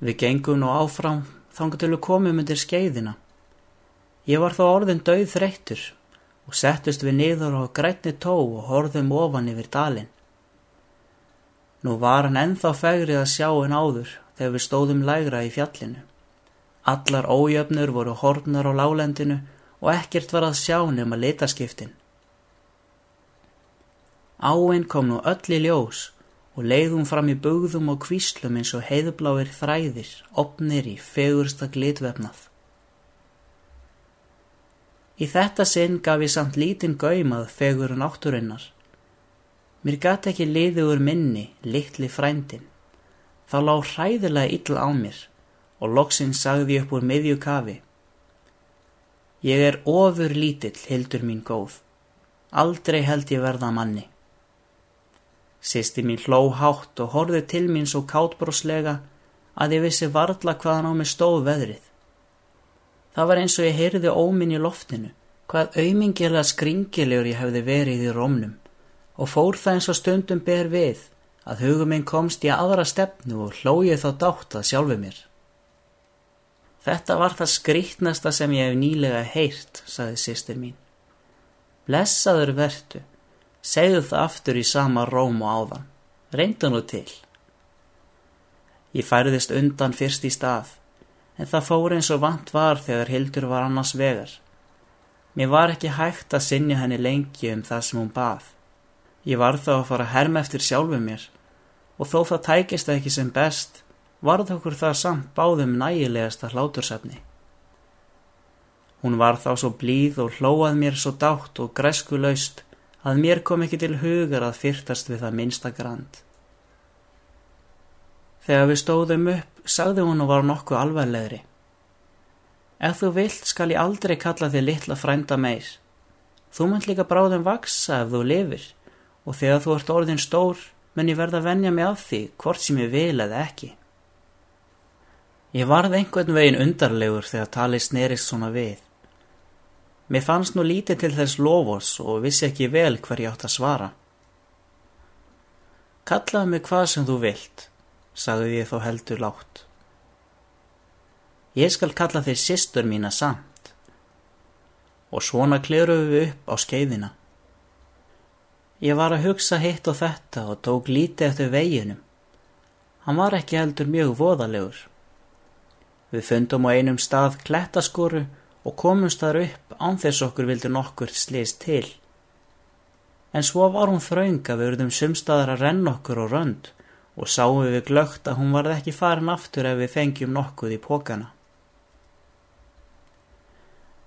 Við gengum nú áfram þangar til við komum undir skeiðina. Ég var þá orðin döið þreyttur og settust við niður á grænni tó og horfðum ofan yfir dalinn. Nú var hann enþá fegrið að sjá en áður þegar við stóðum lægra í fjallinu. Allar ójöfnur voru hornar á lálendinu og ekkert var að sjá nema litaskiptin. Áinn kom nú öll í ljós og leiðum fram í bugðum og kvíslum eins og heiðbláir þræðir, opnir í fegursta glitvefnað. Í þetta sinn gaf ég samt lítinn gaumað fegur nátturinnar. Mér gæti ekki liði úr minni, litli frændin. Þá lág hræðilega ill á mér og loksinn sagði upp úr miðju kafi. Ég er ofur lítill, hildur mín góð. Aldrei held ég verða manni. Sisti mín hló hátt og horfið til mín svo kátbróslega að ég vissi varla hvaðan á mig stóð veðrið. Það var eins og ég heyrði óminn í loftinu, hvað aumingilega skringilegur ég hefði verið í rómnum og fór það eins og stundum ber við að hugum minn komst í aðra stefnu og hlóið þá dátt að sjálfu mér. Þetta var það skrítnasta sem ég hef nýlega heyrt, saði sýstir mín. Blessaður vertu, segðu það aftur í sama róm og áðan, reynda nú til. Ég færðist undan fyrst í stað, en það fór eins og vant var þegar Hildur var annars vegar. Mér var ekki hægt að sinja henni lengi um það sem hún bað. Ég var þá að fara að herma eftir sjálfu mér og þó það tækist ekki sem best, varð okkur það samt báðum nægilegasta hlátursefni. Hún var þá svo blíð og hlóað mér svo dátt og græsku laust að mér kom ekki til hugar að fyrtast við það minsta grand. Þegar við stóðum upp, sagði hún og var nokkuð alvarlegri. Ef þú vilt skal ég aldrei kalla þig litla frænda meir. Þú munt líka bráðum vaksa ef þú lifir og þegar þú ert orðin stór mun ég verða að venja mig af því hvort sem ég vil eða ekki. Ég varð einhvern veginn undarlegur þegar talið snerist svona við. Mér fannst nú lítið til þess lofos og vissi ekki vel hver ég átt að svara. Kallaðu mig hvað sem þú vilt, sagði ég þó heldur látt. Ég skal kalla þig sýstur mína samt. Og svona kleruðu við upp á skeiðina. Ég var að hugsa hitt og þetta og tók lítið eftir veginum. Hann var ekki heldur mjög voðalegur. Við fundum á einum stað klettaskoru og komumst þar upp án þess okkur vildi nokkur slist til. En svo var hún þraunga við urðum sumstaðar að renna okkur og rönd og sáum við glögt að hún varð ekki farin aftur ef við fengjum nokkuð í pókana.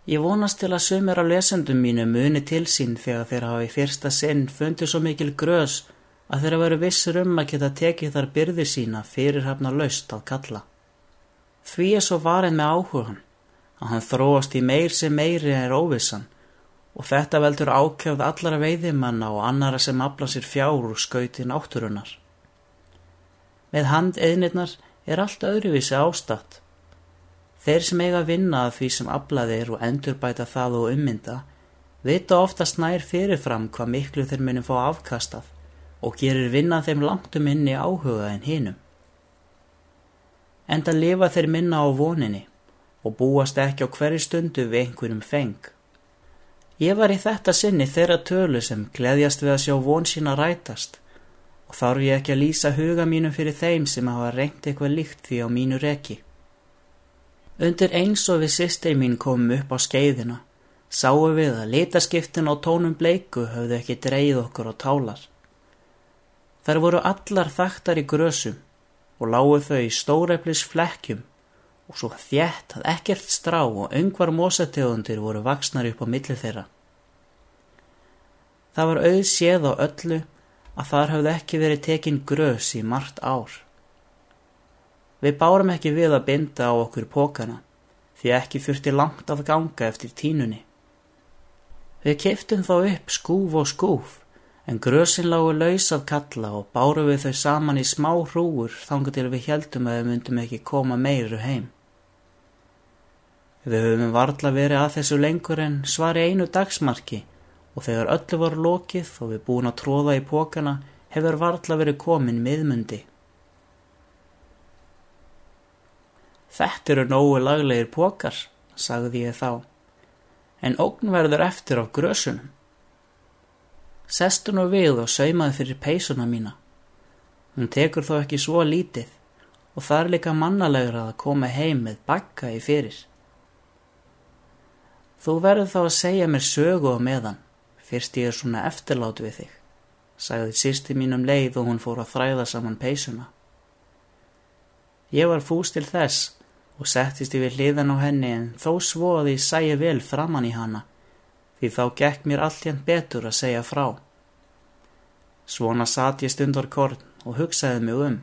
Ég vonast til að sumir af lesendum mínu muni til sín þegar þeir hafa í fyrsta sinn fundið svo mikil grös að þeirra veru vissur um að geta tekið þar byrði sína fyrirhafna laust að kalla. Því er svo varin með áhugan að hann þróast í meir sem meiri er óvissan og þetta veldur ákjöfð allara veiðimanna og annara sem afla sér fjár úr skauti náttúrunar. Með hand eðnirnar er allt öðruvísi ástatt Þeir sem eiga að vinna að því sem aflaðir og endurbæta það og ummynda vita oftast nær fyrirfram hvað miklu þeir munum fá afkastað og gerir vinna þeim langt um inni áhuga en hinum. Enda lifa þeir minna á voninni og búast ekki á hverju stundu við einhverjum feng. Ég var í þetta sinni þeirra tölu sem gleðjast við að sjá von sína rætast og þarf ég ekki að lýsa huga mínum fyrir þeim sem hafa reynt eitthvað líkt því á mínu reki. Undir eins og við sýstir mín komum upp á skeiðina, sáum við að litaskiptin á tónum bleiku höfðu ekki dreyð okkur á tálar. Þar voru allar þaktar í grösum og lágu þau í stóreflis flekkjum og svo þjætt að ekkert strá og yngvar mósategundir voru vaksnar upp á milli þeirra. Það var auð séð á öllu að þar hafði ekki verið tekin grös í margt ár. Við bárum ekki við að binda á okkur pókana því ekki þurfti langt að ganga eftir tínunni. Við keftum þá upp skúf og skúf en grösin lágu laus að kalla og báru við þau saman í smá hrúur þangar til við heldum að við myndum ekki koma meiru heim. Við höfum varla verið að þessu lengur en svari einu dagsmarki og þegar öllu voru lokið og við búin að tróða í pókana hefur varla verið komin miðmundi. Þetta eru nógu laglegir pókar, sagði ég þá, en ógn verður eftir á grösunum. Sestu nú við og saumaði fyrir peysuna mína. Hún tekur þó ekki svo lítið og það er líka mannalegur að koma heim með bakka í fyrir. Þú verður þá að segja mér sögu á meðan, fyrst ég er svona eftirlát við þig, sagði sýsti mínum leið og hún fór að þræða saman peysuna. Ég var fúst til þess og settist yfir hliðan á henni en þó svo að ég sæja vel framann í hana, því þá gekk mér alltjent betur að segja frá. Svona satt ég stundarkorn og hugsaði mig um.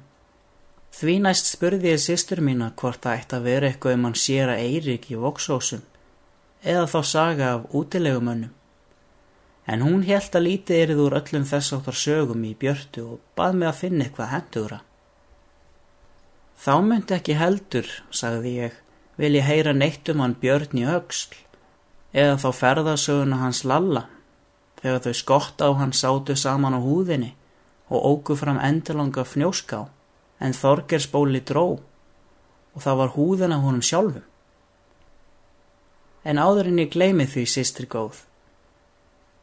Því næst spurði ég sýstur mína hvort það ætti að vera eitthvað um hann sér að Eirik í voksósum eða þá saga af útilegumönnum. En hún held að lítið erið úr öllum þess áttar sögum í björtu og bað mig að finna eitthvað hendugra. Þá myndi ekki heldur, sagði ég, vil ég heyra neitt um hann björn í auksl eða þá ferðasöguna hans lalla þegar þau skott á hann sátu saman á húðinni og ógu fram endurlanga fnjóská en Þorgersbóli dró og það var húðina honum sjálfum. En áður en ég gleymi því sýstri góð.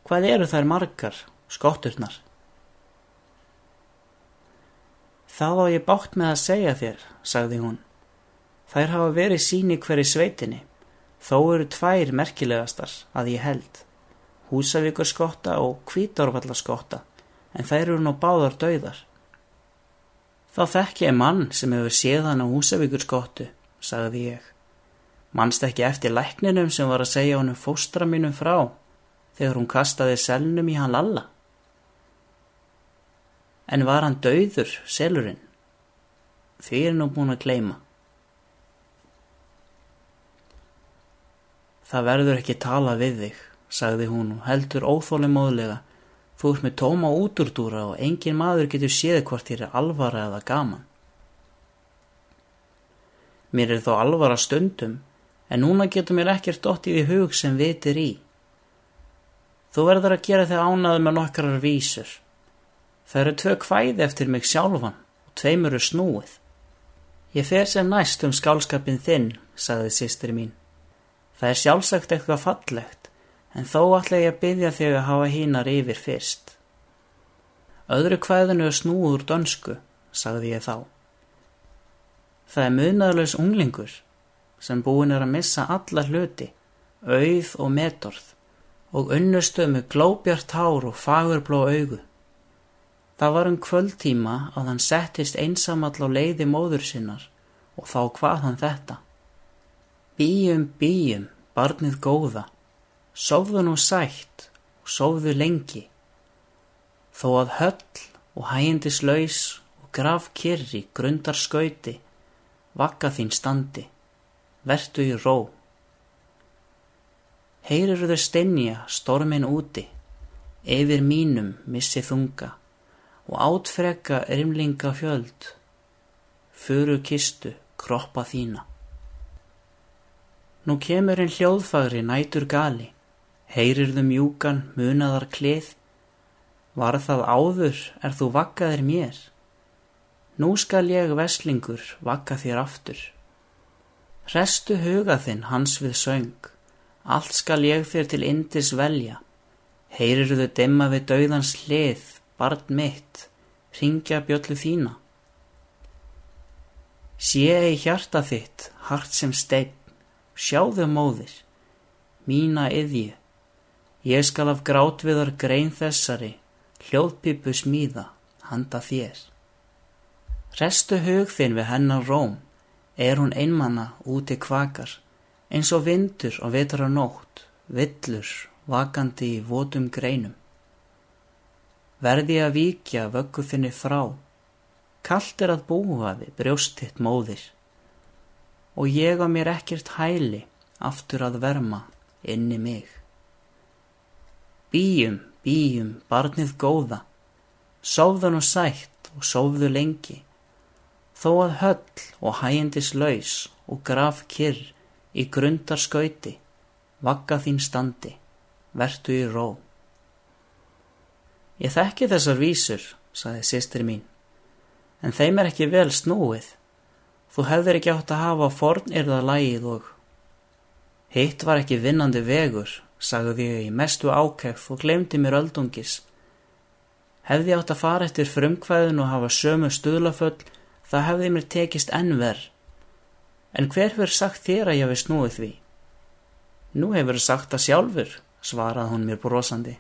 Hvað eru þær margar, skotturnar? Það á ég bátt með að segja þér, sagði hún. Þær hafa verið síni hverju sveitinni, þó eru tvær merkilegastar að ég held. Húsavíkur skotta og kvítárvallaskotta, en þær eru nú báðar dauðar. Þá þekk ég mann sem hefur séð hann á Húsavíkur skottu, sagði ég. Mannst ekki eftir lækninum sem var að segja honum fóstra mínum frá þegar hún kastaði selnum í hann lalla. En var hann dauður, selurinn? Því er nú búin að gleima. Það verður ekki tala við þig, sagði hún og heldur óþólimóðlega Þú ert með tóma útúrdúra og engin maður getur séð hvort þér er alvara eða gaman. Mér er þó alvara stundum, en núna getur mér ekkert dottið í hug sem vitir í. Þú verður að gera þig ánaði með nokkrar vísur. Það eru tvö kvæði eftir mig sjálfan og tveimur eru snúið. Ég fer sem næst um skálskapin þinn, sagði sýstri mín. Það er sjálfsagt eitthvað fallegt en þó ætla ég að byggja þig að hafa hínar yfir fyrst. Öðru kvæðinu er snúð úr dönsku, sagði ég þá. Það er munaðlaus unglingur sem búin er að missa alla hluti, auð og metorð og unnustu með glóbjart hár og fagurbló augu. Það var um kvöldtíma að hann settist einsamall á leiði móður sinnar og þá hvað hann þetta. Bíum, bíum, barnið góða, Sofðu nú sætt og sofðu lengi, þó að höll og hægindislaus og graf kyrri grundar skauti, vakka þín standi, vertu í ró. Heyrir þau steinja stormin úti, yfir mínum missi þunga og átfreka rimlinga fjöld, furu kistu kroppa þína. Nú kemur einn hljóðfagri nætur gali, Heyrirðu mjúkan munaðar klið, var það áður er þú vakkaðir mér. Nú skal ég veslingur vakka þér aftur. Restu huga þinn hans við söng, allt skal ég þér til indis velja. Heyrirðu demma við dauðans hlið, barn mitt, ringja bjöllu þína. Sé ei hjarta þitt, hart sem stein, sjáðu móðir, mína yðju. Ég skal af grátviðar grein þessari, hljóðpipu smíða, handa þér. Restu hug þinn við hennar róm, er hún einmanna úti kvakar, eins og vindur og vetur á nótt, villur, vakandi í votum greinum. Verði að vikja vöggu þinni frá, kallt er að búa við brjóstitt móðir, og ég á mér ekkert hæli aftur að verma inni mig. Bíum, bíum, barnið góða, sófðu nú sætt og sófðu lengi, þó að höll og hægindis laus og graf kyrr í grundar skauti, vakka þín standi, vertu í ró. Ég þekki þessar vísur, saði sýstir mín, en þeim er ekki vel snúið, Þú hefðir ekki átt að hafa forn erða lægið og... Hitt var ekki vinnandi vegur, sagði ég í mestu ákæf og glemdi mér öldungis. Hefði átt að fara eftir frumkvæðin og hafa sömu stuðlaföll, það hefði mér tekist ennver. En hver verður sagt þér að ég hefði snúið því? Nú hefur sagt það sjálfur, svaraði hún mér brosandi.